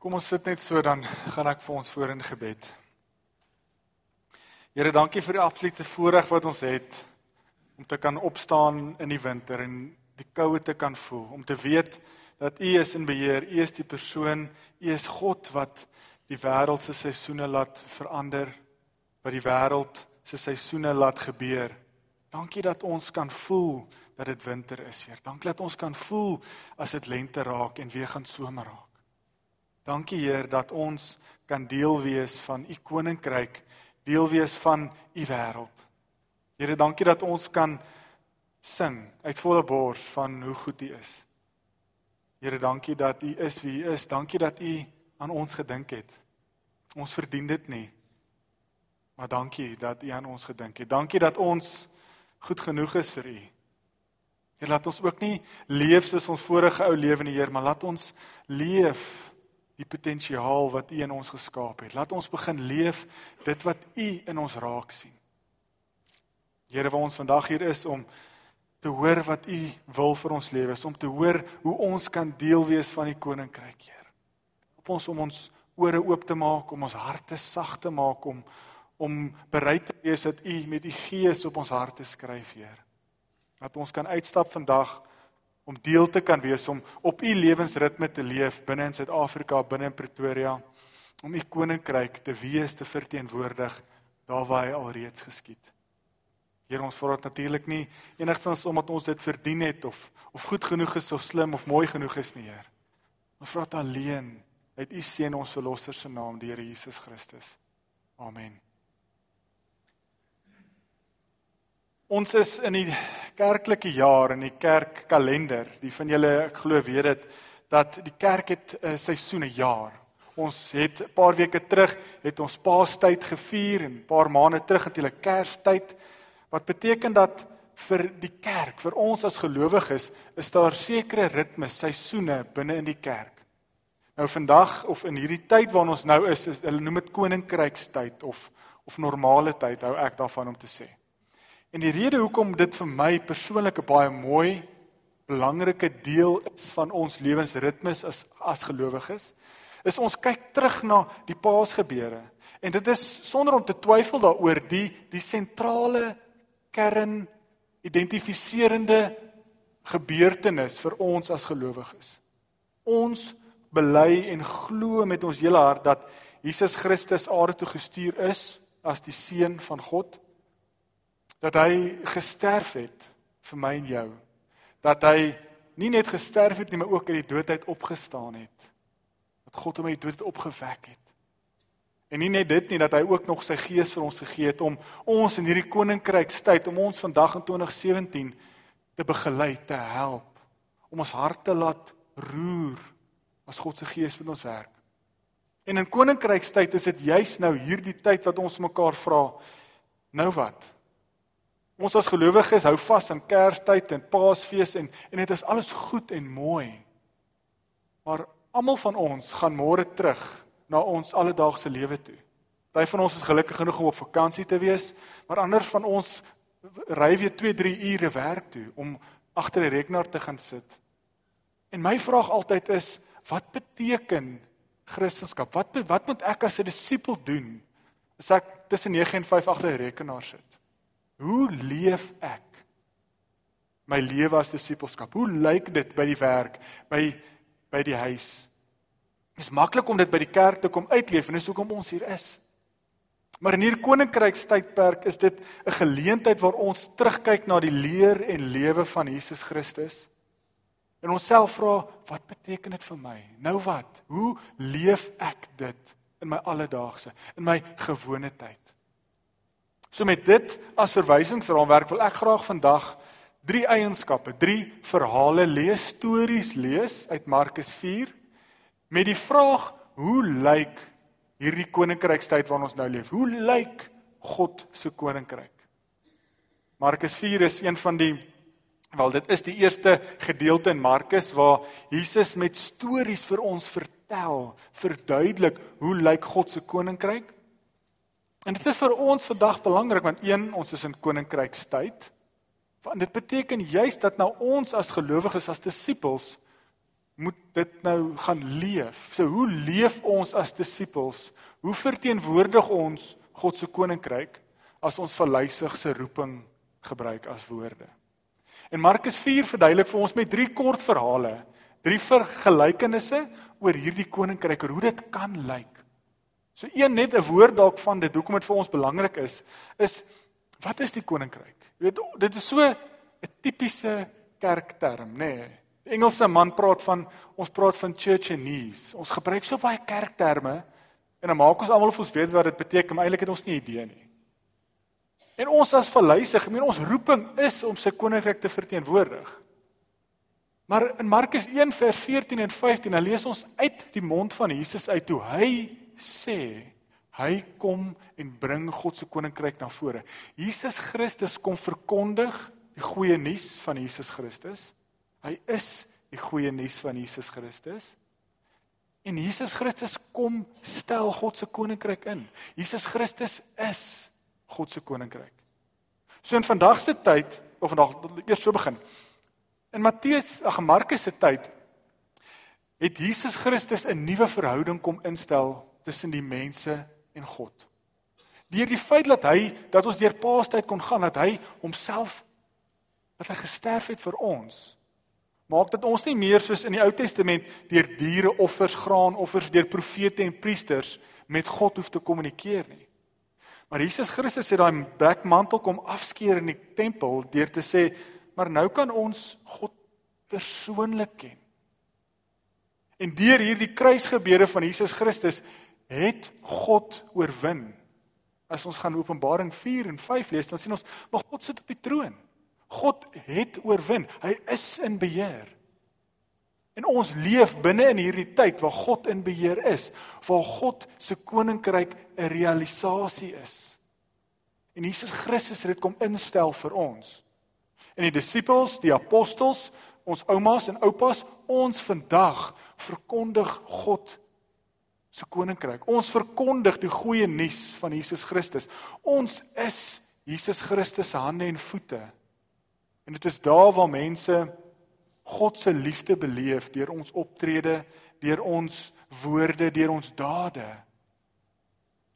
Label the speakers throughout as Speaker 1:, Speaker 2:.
Speaker 1: Kom ons sit net so dan gaan ek vir ons voor in gebed. Here, dankie vir die absolute voorreg wat ons het om te kan opstaan in die winter en die koue te kan voel, om te weet dat U is in beheer, U is die persoon, U is God wat die wêreld se seisoene laat verander, wat die wêreld se seisoene laat gebeur. Dankie dat ons kan voel dat dit winter is, Heer. Dankie dat ons kan voel as dit lente raak en weer gaan somer raak. Dankie Heer dat ons kan deel wees van u koninkryk, deel wees van u wêreld. Here, dankie dat ons kan sing uit volle bors van hoe goed u is. Here, dankie dat u is wie u is. Dankie dat u aan ons gedink het. Ons verdien dit nie. Maar dankie dat u aan ons gedink het. Dankie dat ons goed genoeg is vir u. Here, laat ons ook nie leef soos ons vorige ou lewe in die Here, maar laat ons leef die potensiaal wat U in ons geskaap het. Laat ons begin leef dit wat U in ons raak sien. Here, waar ons vandag hier is om te hoor wat U wil vir ons lewe, om te hoor hoe ons kan deel wees van die koninkryk, Heer. Op ons om ons ore oop te maak, om ons harte sag te maak om om bereid te wees dat U met U Gees op ons harte skryf, Heer. Dat ons kan uitstap vandag om deel te kan wees om op u lewensritme te leef binne in Suid-Afrika, binne in Pretoria, om u koninkryk te wees te verteenwoordig daar waar hy alreeds geskied. Here ons vra dit natuurlik nie enigstens omdat ons dit verdien het of of goed genoeg is of slim of mooi genoeg is nie, Heer. Ons vra dit alleen uit u seun ons verlosser se naam, die Here Jesus Christus. Amen. Ons is in die kerklike jaar in die kerkkalender. Die van julle ek glo weet dit dat die kerk het 'n seisoene jaar. Ons het 'n paar weke terug het ons Paastyd gevier en 'n paar maande terug natuurlik Kerstyd wat beteken dat vir die kerk, vir ons as gelowiges, is daar sekere ritmes, seisoene binne in die kerk. Nou vandag of in hierdie tyd waarin ons nou is, is hulle noem dit koninkrykstyd of of normale tyd, hou ek daarvan om te sê. En die rede hoekom dit vir my persoonlik 'n baie mooi belangrike deel is van ons lewensritmes as as gelowiges, is ons kyk terug na die Paasgebeure. En dit is sonder om te twyfel daaroor die die sentrale kern identifiserende gebeurtenis vir ons as gelowiges. Ons bely en glo met ons hele hart dat Jesus Christus aarde toe gestuur is as die seun van God dat hy gesterf het vir my en jou. Dat hy nie net gesterf het nie, maar ook uit die dood uit opgestaan het. Dat God hom uit die dood opgewek het. En nie net dit nie, dat hy ook nog sy gees vir ons gegee het om ons in hierdie koninkrykstyd om ons vandag in 2017 te begelei, te help, om ons harte laat roer as God se gees met ons werk. En in koninkrykstyd is dit juis nou hierdie tyd wat ons mekaar vra, nou wat? Ons as gelowiges hou vas aan Kerstyd en Paasfees en en dit is alles goed en mooi. Maar almal van ons gaan môre terug na ons alledaagse lewe toe. Party van ons is gelukkig genoeg om op vakansie te wees, maar ander van ons ry weer 2-3 ure werk toe om agter 'n rekenaar te gaan sit. En my vraag altyd is, wat beteken Christendom? Wat wat moet ek as 'n disipel doen as ek tussen 9 en 5 agter 'n rekenaar sit? Hoe leef ek my lewe as disipelskap? Hoe lyk dit by die werk, by by die huis? Dit is maklik om dit by die kerk te kom uitleef en dis hoekom ons hier is. Maar in hierdie koninkrykstydperk is dit 'n geleentheid waar ons terugkyk na die leer en lewe van Jesus Christus. En ons self vra, wat beteken dit vir my? Nou wat? Hoe leef ek dit in my alledaagse, in my gewone tyd? So met dit as verwysingsraamwerk wil ek graag vandag drie eienskappe, drie verhale lees, stories lees uit Markus 4 met die vraag hoe lyk hierdie koninkrykstyd waarin ons nou leef? Hoe lyk God se koninkryk? Markus 4 is een van die wel dit is die eerste gedeelte in Markus waar Jesus met stories vir ons vertel, verduidelik hoe lyk God se koninkryk? En dit is vir ons vandag belangrik want een ons is in koninkrykstyd. Want dit beteken juis dat nou ons as gelowiges as disippels moet dit nou gaan leef. So hoe leef ons as disippels? Hoe verteenwoordig ons God se koninkryk as ons verlysig se roeping gebruik as woorde? En Markus 4 verduidelik vir ons met drie kort verhale, drie vergelykenisse oor hierdie koninkryk, hoe dit kan lyk. So een net 'n woord dalk van dit hoekom dit vir ons belangrik is, is wat is die koninkryk? Jy weet dit is so 'n tipiese kerkterm, nê? Nee. Engelse man praat van ons praat van churchanese. Ons gebruik so baie kerkterme en dan maak ons almal of ons weet wat dit beteken, maar eintlik het ons nie idee nie. En ons as verlysig, ek meen ons roeping is om sy koninkryk te verteenwoordig. Maar in Markus 1 vers 14 en 15, dan lees ons uit die mond van Jesus uit hoe hy sê hy kom en bring God se koninkryk na vore. Jesus Christus kom verkondig die goeie nuus van Jesus Christus. Hy is die goeie nuus van Jesus Christus. En Jesus Christus kom stel God se koninkryk in. Jesus Christus is God se koninkryk. So in vandag se tyd of vandag eers so begin. In Matteus, ag Markus se tyd het Jesus Christus 'n nuwe verhouding kom instel tussen die mense en God. Deur die feit dat hy dat ons deur Paastyd kon gaan dat hy homself dat hy gesterf het vir ons maak dit ons nie meer soos in die Ou Testament deur diere offers, graanoffers, deur profete en priesters met God hoef te kommunikeer nie. Maar Jesus Christus het daai bekmantel kom afskeer in die tempel deur te sê, maar nou kan ons God persoonlik ken. En deur hierdie kruisgebede van Jesus Christus het God oorwin. As ons gaan Openbaring 4 en 5 lees, dan sien ons maar God sit op die troon. God het oorwin. Hy is in beheer. En ons leef binne in hierdie tyd waar God in beheer is, waar God se koninkryk 'n realisasie is. En Jesus Christus het dit kom instel vir ons. En die disippels, die apostels, ons oumas en oupas, ons vandag verkondig God se koninkryk. Ons verkondig die goeie nuus van Jesus Christus. Ons is Jesus Christus se hande en voete. En dit is daar waar mense God se liefde beleef deur ons optrede, deur ons woorde, deur ons dade.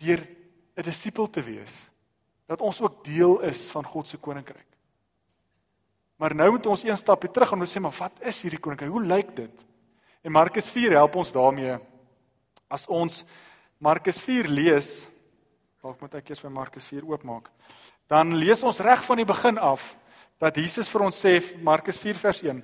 Speaker 1: Deur 'n disipel te wees dat ons ook deel is van God se koninkryk. Maar nou moet ons een stapie terug en ons sê maar wat is hierdie koninkryk? Hoe lyk dit? En Markus 4 help ons daarmee. As ons Markus 4 lees, dalk moet ek eers by Markus 4 oopmaak. Dan lees ons reg van die begin af dat Jesus vir ons sê Markus 4 vers 1.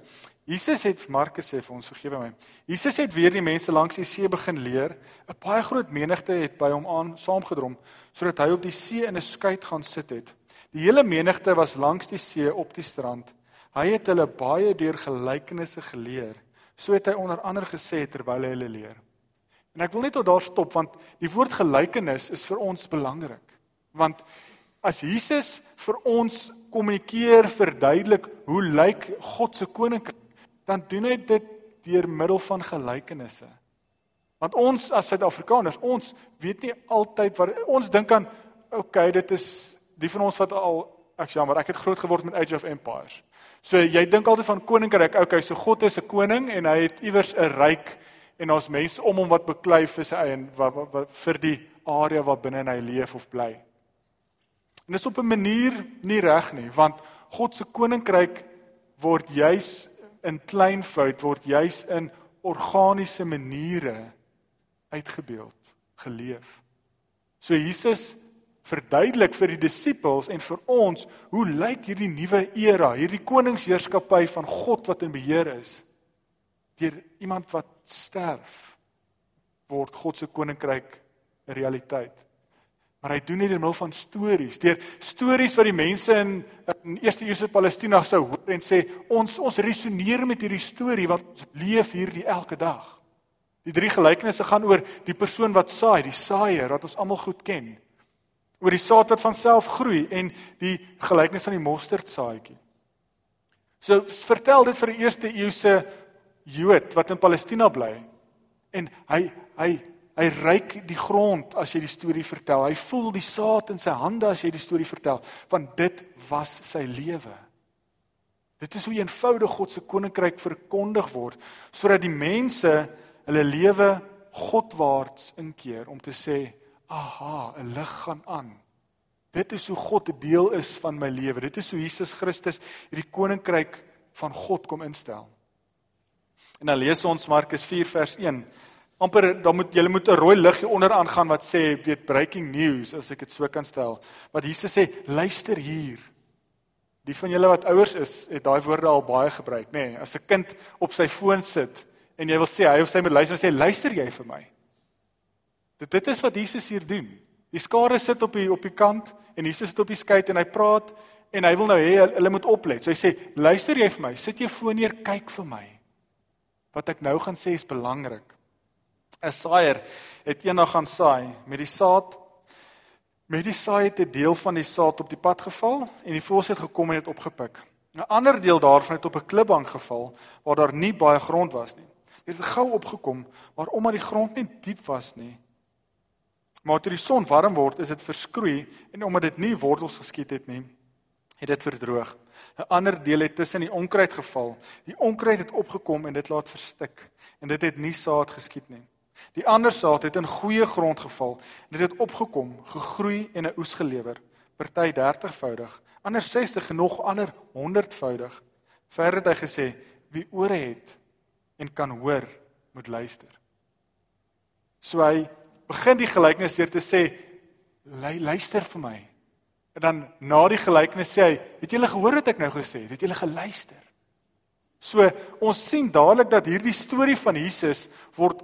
Speaker 1: Jesus het Markus sê vir ons vergewe my. Jesus het weer die mense langs die see begin leer. 'n Baie groot menigte het by hom aan saamgedrom sodat hy op die see in 'n skuit gaan sit het. Die hele menigte was langs die see op die strand. Hy het hulle baie deur gelykenisse geleer. So het hy onder andere gesê terwyl hy hulle leer. En ek wil net tot daar stop want die woord gelykenis is vir ons belangrik. Want as Jesus vir ons kommunikeer, verduidelik hoe lyk God se koninkryk, dan doen hy dit deur middel van gelykenisse. Want ons as Suid-Afrikaners, ons weet nie altyd wat ons dink aan okay, dit is die van ons wat al ek jammer, ek het groot geword met Age of Empires. So jy dink altyd van koninkryk, okay, so God is 'n koning en hy het iewers 'n ryk en ons mense om hom wat beklei vir sy eie wat, wat, wat vir die area waar binne hy leef of bly. En dis op 'n manier nie reg nie, want God se koninkryk word juis in kleinvoud word juis in organiese maniere uitgebeeld, geleef. So Jesus verduidelik vir die disippels en vir ons hoe lyk hierdie nuwe era, hierdie koningsheerskappy van God wat in beheer is deur iemand wat sterf word God se koninkryk 'n realiteit. Maar hy doen dit deur middel van stories, deur stories wat die mense in in eerste eeuse Palestina sou hoor en sê ons ons resoneer met hierdie storie want ons leef hierdie elke dag. Die drie gelykenisse gaan oor die persoon wat saai, die saaier wat ons almal goed ken. Oor die saad wat van self groei en die gelykenis van die mosterdsaadjie. So vertel dit vir die eerste eeuse Jood wat in Palestina bly en hy hy Hy ryk die grond as jy die storie vertel. Hy voel die saad in sy hande as jy die storie vertel, want dit was sy lewe. Dit is hoe eenvoudig God se koninkryk verkondig word sodat die mense hulle lewe Godwaarts inkeer om te sê, "Aha, 'n lig gaan aan." Dit is hoe God 'n deel is van my lewe. Dit is hoe Jesus Christus hierdie koninkryk van God kom instel. En dan lees ons Markus 4 vers 1. amper dan moet julle moet 'n rooi lig hier onder aangaan wat sê weet breaking news as ek dit so kan stel. Wat Jesus sê, luister hier. Die van julle wat ouers is, het daai woorde al baie gebruik, nê? Nee, as 'n kind op sy foon sit en jy wil sê hy of sy moet luister, sê luister jy vir my. Dit dit is wat Jesus hier doen. Die skare sit op die op die kant en Jesus sit op die skei en hy praat en hy wil nou hê hulle moet oplet. So hy sê luister jy vir my, sit jou foon neer, kyk vir my. Wat ek nou gaan sê is belangrik. 'n Saaier het eendag gaan saai met die saad Met die saai het 'n deel van die saad op die pad geval en die voëls het gekom en dit opgepik. 'n Ander deel daarvan het op 'n klipbank geval waar daar nie baie grond was nie. Dit het gou opgekom, maar omdat die grond nie diep was nie, maar toe die son warm word, is dit verskroei en omdat dit nie wortels geskiet het nie, het dit verdroog. 'n Ander deel het tussen die onkruid geval. Die onkruid het opgekom en dit laat verstik en dit het nie saad geskiet nie. Die ander saad het in goeie grond geval. Dit het opgekom, gegroei en 'n oes gelewer. Party 30voudig, ander 60 en nog ander 100voudig. Verder het hy gesê: "Wie ore het en kan hoor, moet luister." So hy begin die gelykenis deur te sê: "Luister vir my." En dan na die gelykenis sê hy: "Het julle gehoor wat ek nou gesê het? Het julle geluister?" So ons sien dadelik dat hierdie storie van Jesus word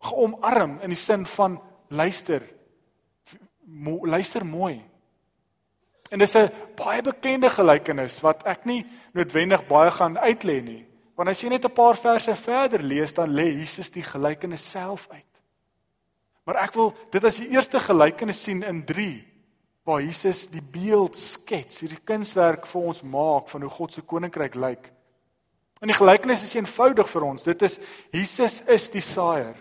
Speaker 1: geomarm in die sin van luister. Mo, luister mooi. En dis 'n baie bekende gelykenis wat ek nie noodwendig baie gaan uitlê nie. Want as jy net 'n paar verse verder lees, dan lê Jesus die gelykenis self uit. Maar ek wil dit as die eerste gelykenis sien in 3 waar Jesus die beeld skets, hierdie kunswerk vir ons maak van hoe God se koninkryk lyk. En die gelykenis is eenvoudig vir ons. Dit is Jesus is die saaier.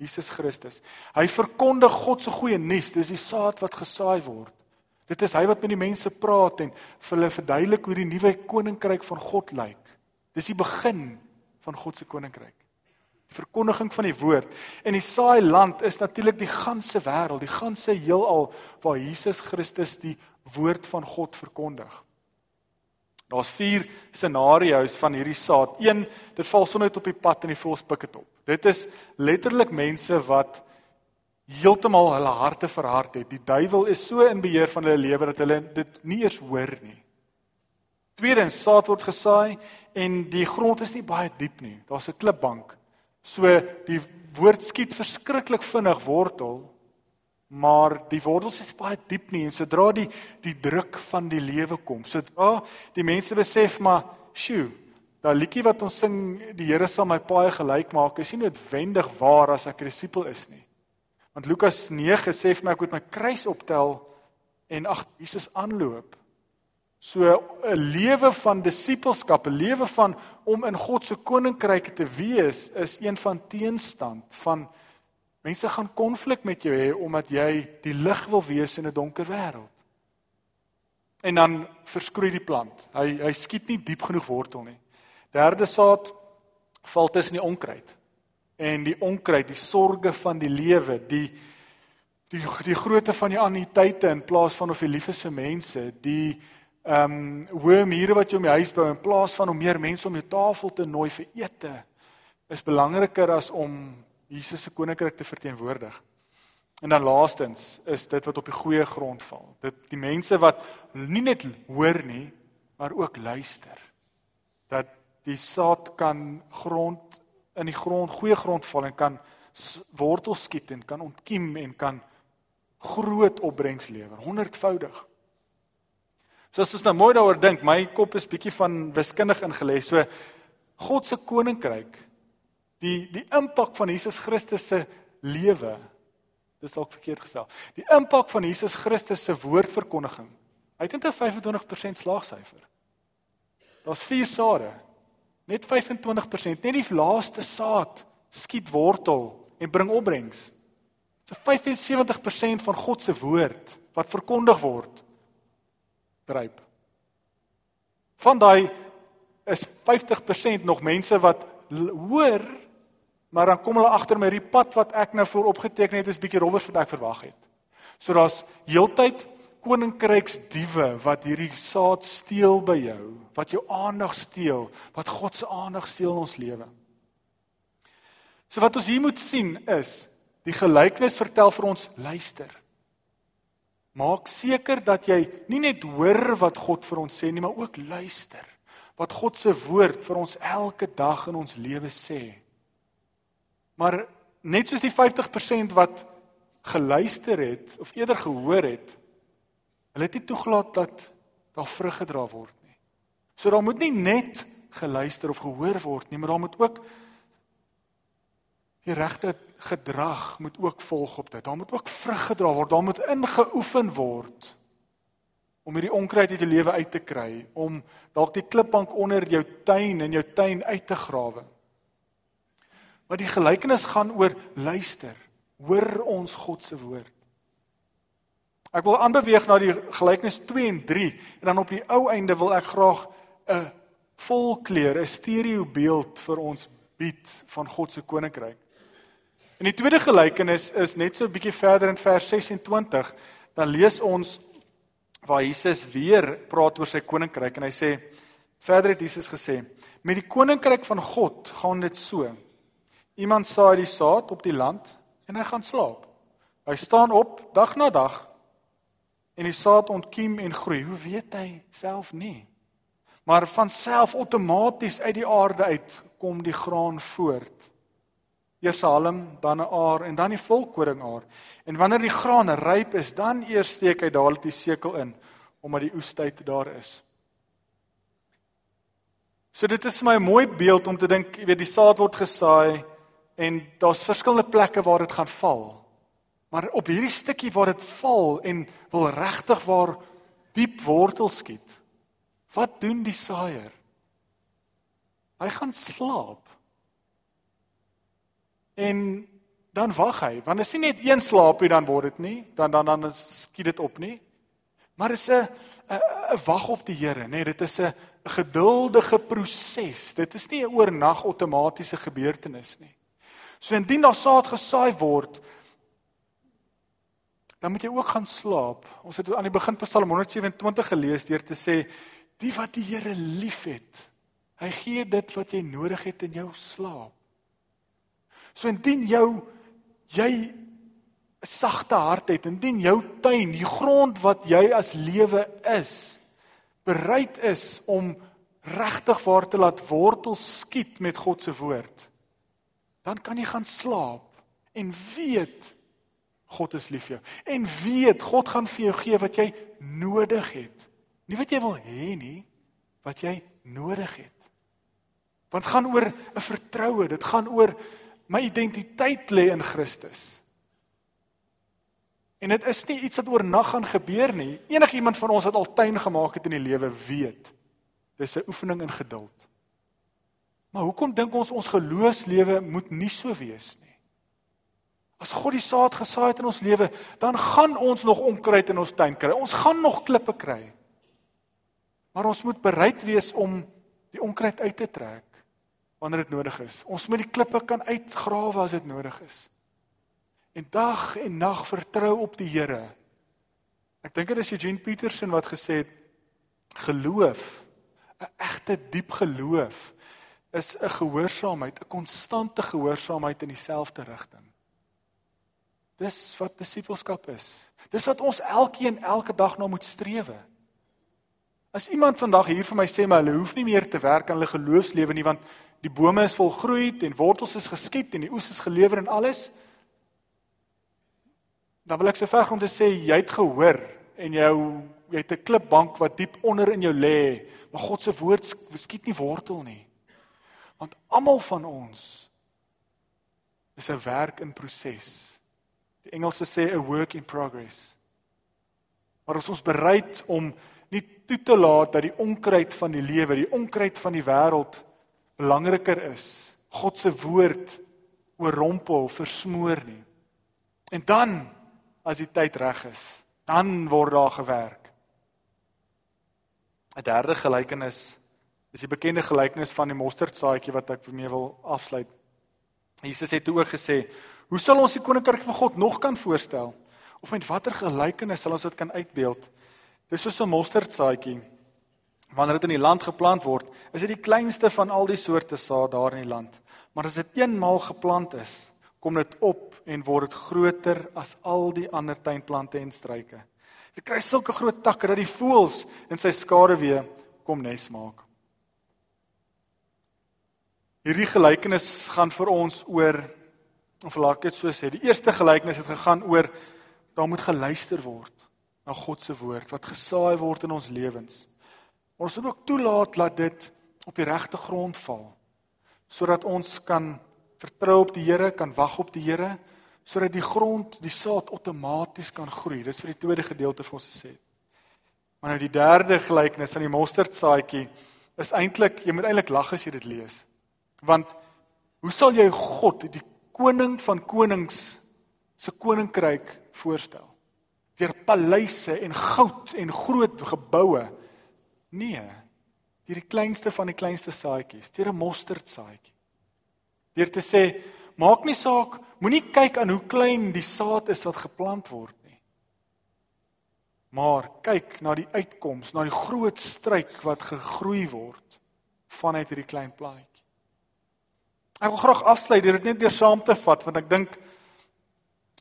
Speaker 1: Jesus Christus. Hy verkondig God se goeie nuus. Dis die saad wat gesaai word. Dit is hy wat met die mense praat en vir hulle verduidelik hoe die nuwe koninkryk van God lyk. Dis die begin van God se koninkryk. Die verkondiging van die woord en die saai land is natuurlik die ganse wêreld, die ganse heelal waar Jesus Christus die woord van God verkondig. Daar's 4 scenario's van hierdie saad. Een, dit val sommer net op die pad en die voëls pik dit op. Dit is letterlik mense wat heeltemal hulle harte verhard het. Die duiwel is so in beheer van hulle lewe dat hulle dit nie eers hoor nie. Tweedens, saad word gesaai en die grond is nie baie diep nie. Daar's 'n klipbank. So die woord skiet verskriklik vinnig wortel maar die wortels is baie diep nie en sodra die die druk van die lewe kom sodra die mense besef maar sjoe daai liedjie wat ons sing die Here sal my paai gelyk maak is nie noodwendig waar as ek 'n disipel is nie. Want Lukas 9 sê vir my ek moet my kruis optel en ag Jesus aanloop so 'n lewe van disipelskap 'n lewe van om in God se koninkryk te wees is een van teenstand van Mense gaan konflik met jou hê omdat jy die lig wil wees in 'n donker wêreld. En dan verskroei die plant. Hy hy skiet nie diep genoeg wortel nie. Derde saad val tussen die onkruid. En die onkruid, die sorges van die lewe, die die die grootte van die aaniteite in plaas van of die liefes vir mense, die ehm um, hoë mure wat jy om die huis bou in plaas van om meer mense om jou tafel te nooi vir ete, is belangriker as om Jesus se koninkryk te verteenwoordig. En dan laastens is dit wat op die goeie grond val. Dit die mense wat nie net hoor nie, maar ook luister. Dat die saad kan grond in die grond, goeie grond val en kan wortels skiet en kan ontkiem en kan groot opbrengs lewer, honderdvoudig. So as ons nou mooi daaroor dink, my kop is bietjie van wiskundig ingelê. So God se koninkryk die die impak van Jesus Christus se lewe dis dalk verkeerd gestel. Die impak van Jesus Christus se woordverkondiging. Hy het net 'n 25% slaagsyfer. Daar's 4 sade. Net 25%, net die laaste saad skiet wortel en bring opbrengs. So 75% van God se woord wat verkondig word dryp. Van daai is 50% nog mense wat hoor, maar dan kom hulle agter my die pad wat ek nou voor opgeteken het is bietjie rowwer as wat ek verwag het. So daar's heeltyd koninkryksdiewe wat hierdie saad steel by jou, wat jou aandag steel, wat God se aandag steel in ons lewe. So wat ons hier moet sien is, die gelykenis vertel vir ons luister. Maak seker dat jy nie net hoor wat God vir ons sê nie, maar ook luister wat God se woord vir ons elke dag in ons lewe sê. Maar net soos die 50% wat geluister het of eerder gehoor het, hulle het nie toegelaat dat daar vrug gedra word nie. So daar moet nie net geluister of gehoor word nie, maar daar moet ook die regte gedrag moet ook volg op dit. Daar moet ook vrug gedra word, daar moet ingeoefen word om hierdie onkruid uit jou lewe uit te kry, om dalk die klipbank onder jou tuin en jou tuin uit te grawe. Maar die gelykenis gaan oor luister, hoor ons God se woord. Ek wil aanbeweeg na die gelykenis 2 en 3 en dan op die ou einde wil ek graag 'n volkleur, 'n stereo beeld vir ons bied van God se koninkryk. In die tweede gelykenis is net so 'n bietjie verder in vers 26, dan lees ons waar Jesus weer praat oor sy koninkryk en hy sê verder het Jesus gesê: "Met die koninkryk van God gaan dit so. Iemand saai die saad op die land en hy gaan slaap. Hy staan op dag na dag en die saad ontkiem en groei. Hoe weet hy self nie? Maar van self outomaties uit die aarde uit kom die graan voort." Eers 'n halm, dan 'n aar en dan die volkoringaar. En wanneer die graan ryp is, dan eers steek hy dadelik die sekel in omdat die oestyd daar is. So dit is my mooi beeld om te dink, jy weet die saad word gesaai en daar's verskillende plekke waar dit gaan val. Maar op hierdie stukkie waar dit val en wil regtig waar diep wortels skiet. Wat doen die saaier? Hy gaan slaap. En dan wag hy, want as jy net een slaapie dan word dit nie, dan dan dan skiet dit op nie. Maar is 'n 'n wag op die Here, nê? Nee, dit is 'n geduldige proses. Dit is nie 'n oornag outomatiese gebeurtenis nie. So indien daar saad gesaai word, dan moet jy ook gaan slaap. Ons het aan die begin Psalm 127 gelees deur te sê die wat die Here liefhet, hy gee dit wat jy nodig het in jou slaap. So indien jou jy 'n sagte hart het, indien jou tuin, die grond wat jy as lewe is, bereid is om regtig waar te laat wortel skiet met God se woord, dan kan jy gaan slaap en weet God is lief vir jou en weet God gaan vir jou gee wat jy nodig het. Nie wat jy wil hê nie, wat jy nodig het. Want gaan oor 'n vertroue, dit gaan oor my identiteit lê in Christus. En dit is nie iets wat oornag gaan gebeur nie. Enige iemand van ons wat al tuin gemaak het in die lewe weet. Dis 'n oefening in geduld. Maar hoekom dink ons ons geloofslewe moet nie so wees nie? As God die saad gesaai het in ons lewe, dan gaan ons nog onkruid in ons tuin kry. Ons gaan nog klippe kry. Maar ons moet bereid wees om die onkruid uit te trek wanneer dit nodig is. Ons moet die klippe kan uitgrawe as dit nodig is. En dag en nag vertrou op die Here. Ek dink dit is Eugene Peterson wat gesê het geloof, 'n egte diep geloof is 'n gehoorsaamheid, 'n konstante gehoorsaamheid in dieselfde rigting. Dis wat disippelskap is. Dis wat ons elkeen elke dag na moet strewe. As iemand vandag hier vir my sê maar hulle hoef nie meer te werk aan hulle geloofslewe nie want die bome is volgroei en wortels is geskiet en die oes is gelewer en alles. Dan wil ek so ver om te sê jy het gehoor en jou jy het 'n klipbank wat diep onder in jou lê, maar God se woord skiet nie wortel nie. Want almal van ons is 'n werk in proses. Die Engelse sê a work in progress. Maar ons is bereid om nie toe te laat dat die onkruid van die lewe, die onkruid van die wêreld belangriker is. God se woord oorrompel, versmoor nie. En dan as die tyd reg is, dan word daar gewerk. 'n Derde gelykenis Dis die bekende gelykenis van die mosterdsaadjie wat ek mee wil afsluit. Jesus het ook gesê, "Hoe sal ons die koninkryk van God nog kan voorstel? Of met watter gelykenis sal ons dit kan uitbeeld?" Dis soos 'n mosterdsaadjie. Wanneer dit in die land geplant word, is dit die kleinste van al die soorte saad daar in die land. Maar as dit eenmaal geplant is, kom dit op en word dit groter as al die ander tuinplante en struike. Dit kry sulke groot takke dat die voëls in sy skaduwee kom nes maak. Hierdie gelykenis gaan vir ons oor of laat ek dit so sê, die eerste gelykenis het gegaan oor daar moet geluister word na God se woord wat gesaai word in ons lewens. Ons moet ook toelaat dat dit op die regte grond val sodat ons kan vertrou op die Here, kan wag op die Here sodat die grond, die saad outomaties kan groei. Dit is vir die tweede gedeelte vir ons gesê. Maar nou die derde gelykenis van die mosterdsaadjie is eintlik jy moet eintlik lag as jy dit lees. Want hoe sal jy God, die koning van konings se koninkryk voorstel? Deur paleise en goud en groot geboue? Nee, deur die kleinste van die kleinste saadjies, deur 'n mosterdsaadjie. Deur te sê, maak nie saak, moenie kyk aan hoe klein die saad is wat geplant word nie. Maar kyk na die uitkoms, na die groot struik wat gegroei word vanuit hierdie klein plaatjie. Ek wil graag afsluit deur dit net deur saam te vat want ek dink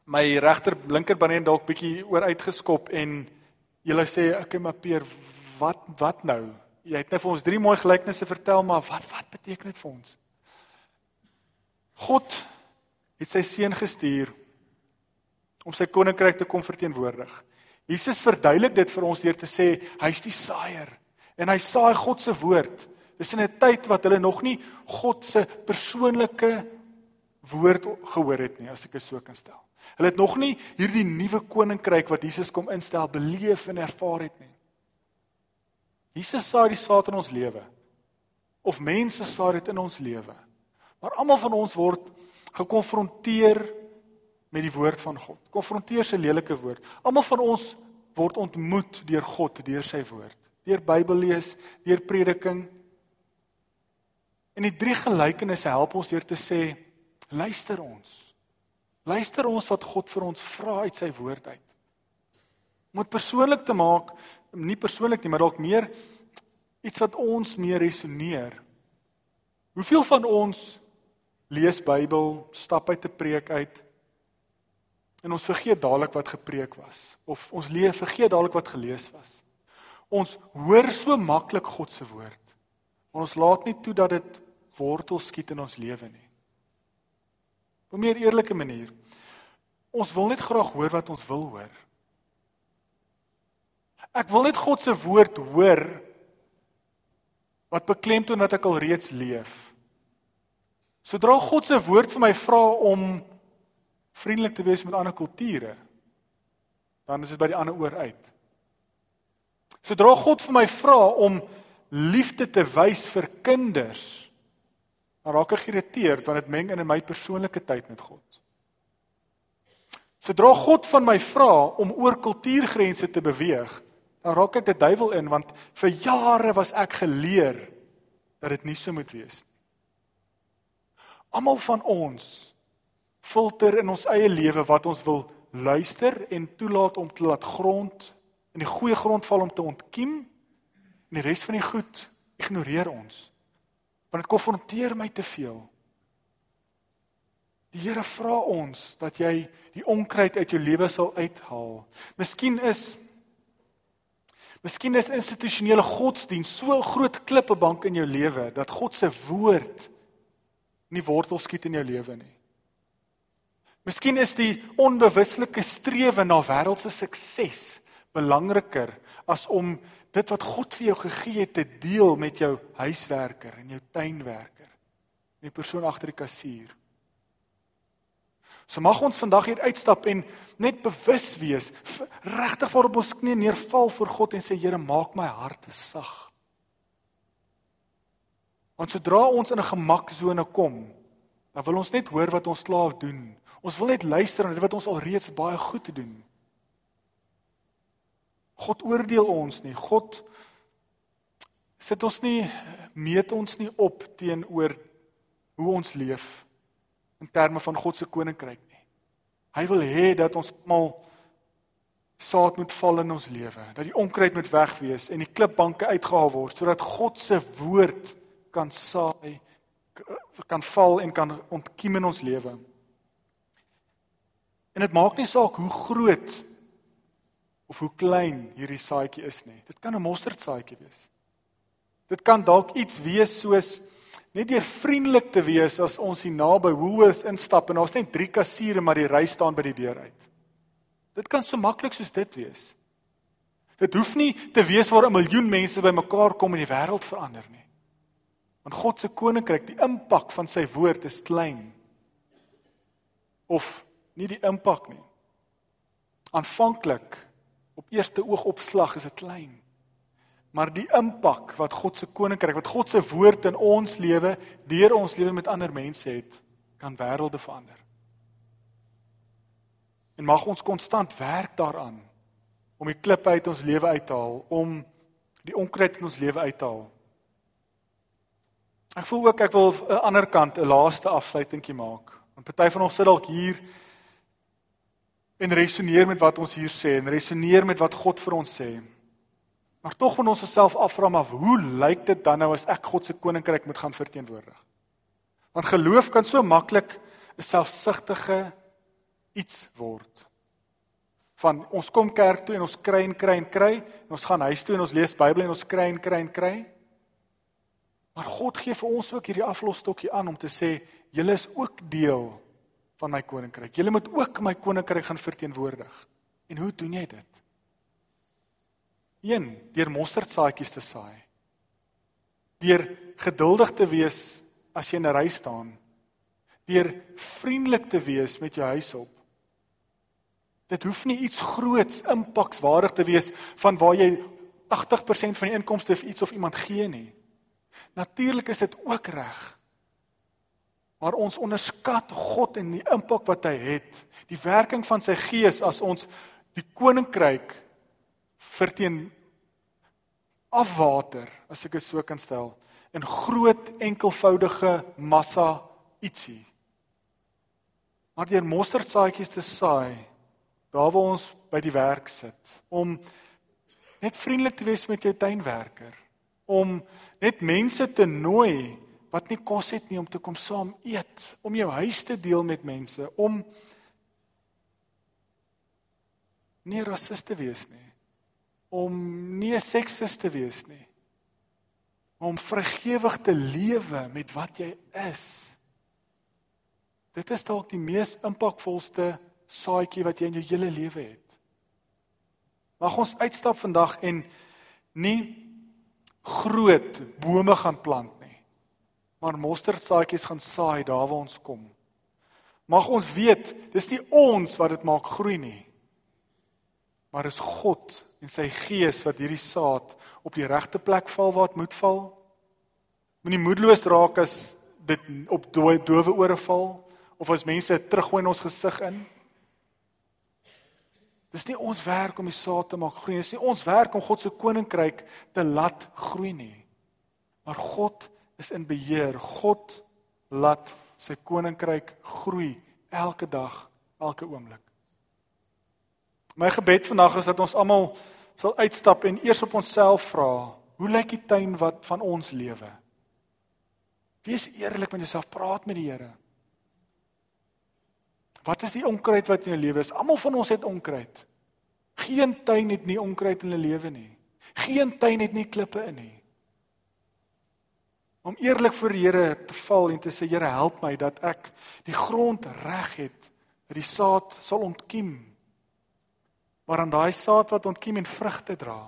Speaker 1: my regter linkerbeen dalk bietjie oor uitgeskop en jy sê ek en Mapeer wat wat nou? Jy het net vir ons drie mooi gelykenisse vertel maar wat wat beteken dit vir ons? God het sy seun gestuur om sy koninkryk te kom verteenwoordig. Jesus verduidelik dit vir ons deur te sê hy's die saaier en hy saai God se woord. Dis in 'n tyd wat hulle nog nie God se persoonlike woord gehoor het nie, as ek dit so kan stel. Hulle het nog nie hierdie nuwe koninkryk wat Jesus kom instel beleef en ervaar het nie. Jesus saai die saad in ons lewe. Of mense saai dit in ons lewe. Maar almal van ons word gekonfronteer met die woord van God. Konfronteer sy lelike woord. Almal van ons word ontmoet deur God, deur sy woord. Deur Bybel lees, deur prediking, En die drie gelykenisse help ons deur te sê luister ons. Luister ons wat God vir ons vra uit sy woord uit. Om dit persoonlik te maak, nie persoonlik nie, maar dalk meer iets wat ons meer resoneer. Hoeveel van ons lees Bybel, stap uit 'n preek uit en ons vergeet dadelik wat gepreek was of ons lees vergeet dadelik wat gelees was. Ons hoor so maklik God se woord. Maar ons laat nie toe dat dit wortel skiet in ons lewe nie. Op 'n meer eerlike manier. Ons wil net graag hoor wat ons wil hoor. Ek wil net God se woord hoor wat beklemtoon wat ek al reeds leef. Sodra God se woord vir my vra om vriendelik te wees met ander kulture, dan is dit by die ander oor uit. Sodra God vir my vra om liefde te wys vir kinders, dan raak ek geïrriteerd want dit meng in my persoonlike tyd met God. Sodra God van my vra om oor kultuurgrense te beweeg, dan raak ek die duiwel in want vir jare was ek geleer dat dit nie so moet wees nie. Almal van ons filter in ons eie lewe wat ons wil luister en toelaat om te laat grond in die goeie grond val om te ontkiem en die res van die goed ignoreer ons want dit konfronteer my te veel. Die Here vra ons dat jy die onkruid uit jou lewe sal uithaal. Miskien is Miskien is institusionele godsdiens so 'n groot klippebank in jou lewe dat God se woord nie wortel skiet in jou lewe nie. Miskien is die onbewuslike strewe na wêreldse sukses belangriker as om dit wat God vir jou gegee het te deel met jou huiswerker en jou tuinwerker en die persoon agter die kassier. So mag ons vandag hier uitstap en net bewus wees, regtig voor op ons knie neerval voor God en sê Here, maak my hart sag. Want sodra ons in 'n gemaksone kom, dan wil ons net hoor wat ons slaaf doen. Ons wil net luister na dit wat ons alreeds baie goed doen. God oordeel ons nie. God sit ons nie meet ons nie op teenoor hoe ons leef in terme van God se koninkryk nie. Hy wil hê dat ons almal saad moet val in ons lewe, dat die onkruid moet weg wees en die klipbanke uitgehaal word sodat God se woord kan saai kan val en kan ontkiem in ons lewe. En dit maak nie saak hoe groot of hoe klein hierdie saadjie is nie. Dit kan 'n mosterdsaadjie wees. Dit kan dalk iets wees soos net deur vriendelik te wees as ons hier naby Woolworths instap en daar's net drie kassiere maar die ry staan by die deur uit. Dit kan so maklik soos dit wees. Dit hoef nie te wees waar 'n miljoen mense bymekaar kom en die wêreld verander nie. Want God se koninkryk, die impak van sy woord is klein. Of nie die impak nie. Aanvanklik op eerste oogopslag is dit klein. Maar die impak wat God se koninkryk, wat God se woord in ons lewe, deur ons lewe met ander mense het, kan wêrelde verander. En mag ons konstant werk daaraan om die klippe uit ons lewe uit te haal, om die onkruid in ons lewe uit te haal. Ek voel ook ek wil 'n ander kant 'n laaste afsluitingkie maak. Want party van ons sit dalk hier en resoneer met wat ons hier sê en resoneer met wat God vir ons sê. Maar tog van ons self afvra maar hoe lyk dit dan nou as ek God se koninkryk moet gaan verteenwoordig? Want geloof kan so maklik 'n selfsugtige iets word. Van ons kom kerk toe en ons kry en kry en kry en ons gaan huis toe en ons lees Bybel en ons kry en kry en kry. Maar God gee vir ons ook hierdie aflosstokkie aan om te sê julle is ook deel van my koninkryk. Julle moet ook my koninkryk gaan verteenwoordig. En hoe doen jy dit? 1. Deur mosterdsaadjies te saai. Deur geduldig te wees as jy in 'n ry staan. Deur vriendelik te wees met jou huisop. Dit hoef nie iets groots impakswaardig te wees van waar jy 80% van die inkomste vir iets of iemand gee nie. Natuurlik is dit ook reg Maar ons onderskat God en die impak wat hy het. Die werking van sy gees as ons die koninkryk verteen afwater, as ek dit so kan stel, in groot enkelvoudige massa ietsie. Maar deur mosterdsaadjies te saai, daar waar ons by die werk sit, om net vriendelik te wees met jou tuinwerker, om net mense te nooi wat nie kos het nie om te kom saam eet, om jou huis te deel met mense, om nie rassiste te wees nie, om nie seksiste te wees nie, om vergewig te lewe met wat jy is. Dit is dalk die mees impakvolste saadjie wat jy in jou hele lewe het. Mag ons uitstap vandag en nie groot bome gaan plant maar mosterdsaadjies gaan saai daar waar ons kom. Mag ons weet, dis nie ons wat dit maak groei nie. Maar dis God en sy gees wat hierdie saad op die regte plek val waar dit moet val. Moenie moedeloos raak as dit op dowe ore val of as mense teruggooi in ons gesig in. Dis nie ons werk om die saad te maak groei nie. Dis nie ons werk om God se koninkryk te laat groei nie. Maar God is in beheer. God laat sy koninkryk groei elke dag, elke oomblik. My gebed vandag is dat ons almal sal uitstap en eers op onsself vra, hoe lyk die tuin wat van ons lewe? Wees eerlik met jouself, praat met die Here. Wat is die onkruid wat in jou lewe is? Almal van ons het onkruid. Geen tuin het nie onkruid in hulle lewe nie. Geen tuin het nie klippe in nie om eerlik voor die Here te val en te sê Here help my dat ek die grond reg het dat die saad sal ontkiem maar aan daai saad wat ontkiem en vrugte dra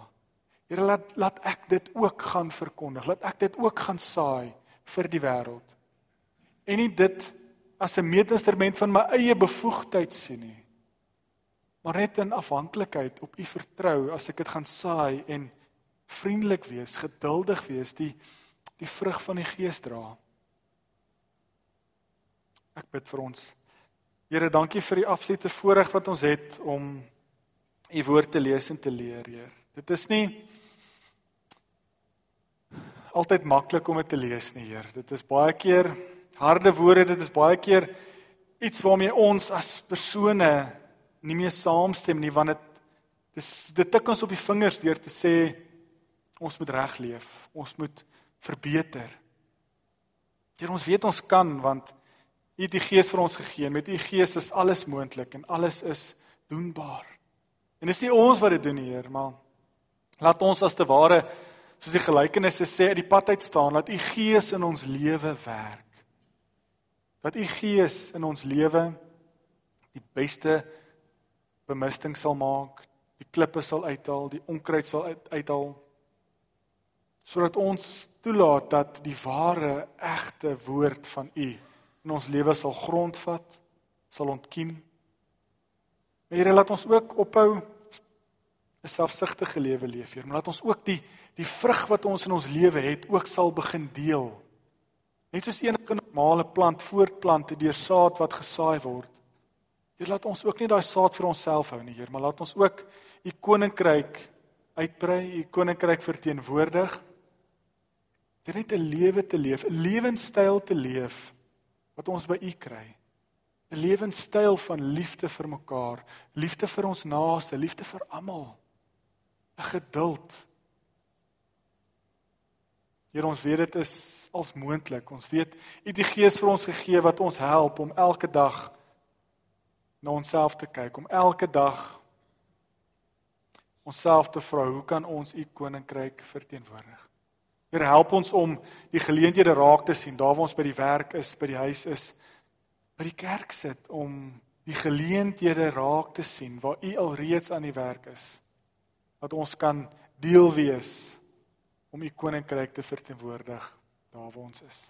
Speaker 1: Here laat laat ek dit ook gaan verkondig laat ek dit ook gaan saai vir die wêreld en nie dit as 'n meetinstrument van my eie bevoegdheid sien nie maar net in afhanklikheid op u vertrou as ek dit gaan saai en vriendelik wees geduldig wees die die vrug van die Gees dra. Ek bid vir ons. Here, dankie vir die absolute voorreg wat ons het om u woord te lees en te leer, Heer. Dit is nie altyd maklik om dit te lees nie, Heer. Dit is baie keer harde woorde, dit is baie keer iets waarmee ons as persone nie meer saamstem nie, want dit dis dit tik ons op die vingers deur te sê ons moet reg leef, ons moet verbeter. Deur ons weet ons kan want U het die Gees vir ons gegee met U Gees is alles moontlik en alles is doenbaar. En dis nie ons wat dit doen, Heer, maar laat ons as te ware soos die gelykenisse sê uit die pad uit staan, laat U Gees in ons lewe werk. Dat U Gees in ons lewe die beste bemisting sal maak, die klippe sal uithaal, die onkruid sal uithaal sodat ons toelaat dat die ware egte woord van U in ons lewe sal grondvat, sal ontkiem. Here laat ons ook ophou 'n selfsugtige lewe leef, Here, maar laat ons ook die die vrug wat ons in ons lewe het ook sal begin deel. Net soos enige normale plant voortplant deur saad wat gesaai word. Hier laat ons ook nie daai saad vir onsself hou nie, Heer, maar laat ons ook u koninkryk uitbrei, u koninkryk verteenwoordig. Dit net 'n lewe te leef, 'n lewenstyl te leef wat ons by u kry. 'n Lewenstyl van liefde vir mekaar, liefde vir ons naaste, liefde vir almal. 'n Geduld. Here ons weet dit is als moontlik. Ons weet u het die gees vir ons gegee wat ons help om elke dag na onsself te kyk, om elke dag onsself te vra, hoe kan ons u koninkryk verteenwoordig? Here help ons om die geleenthede raak te sien, daar waar ons by die werk is, by die huis is, by die kerk sit om die geleenthede raak te sien waar u alreeds aan die werk is. Dat ons kan deel wees om u koninkryk te verteenwoordig daar waar ons is.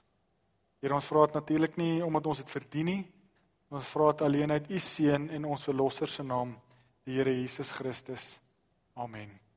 Speaker 1: Here ons vra dit natuurlik nie omdat ons dit verdien nie. Ons vra dit alleen uit u seun en ons verlosser se naam, die Here Jesus Christus. Amen.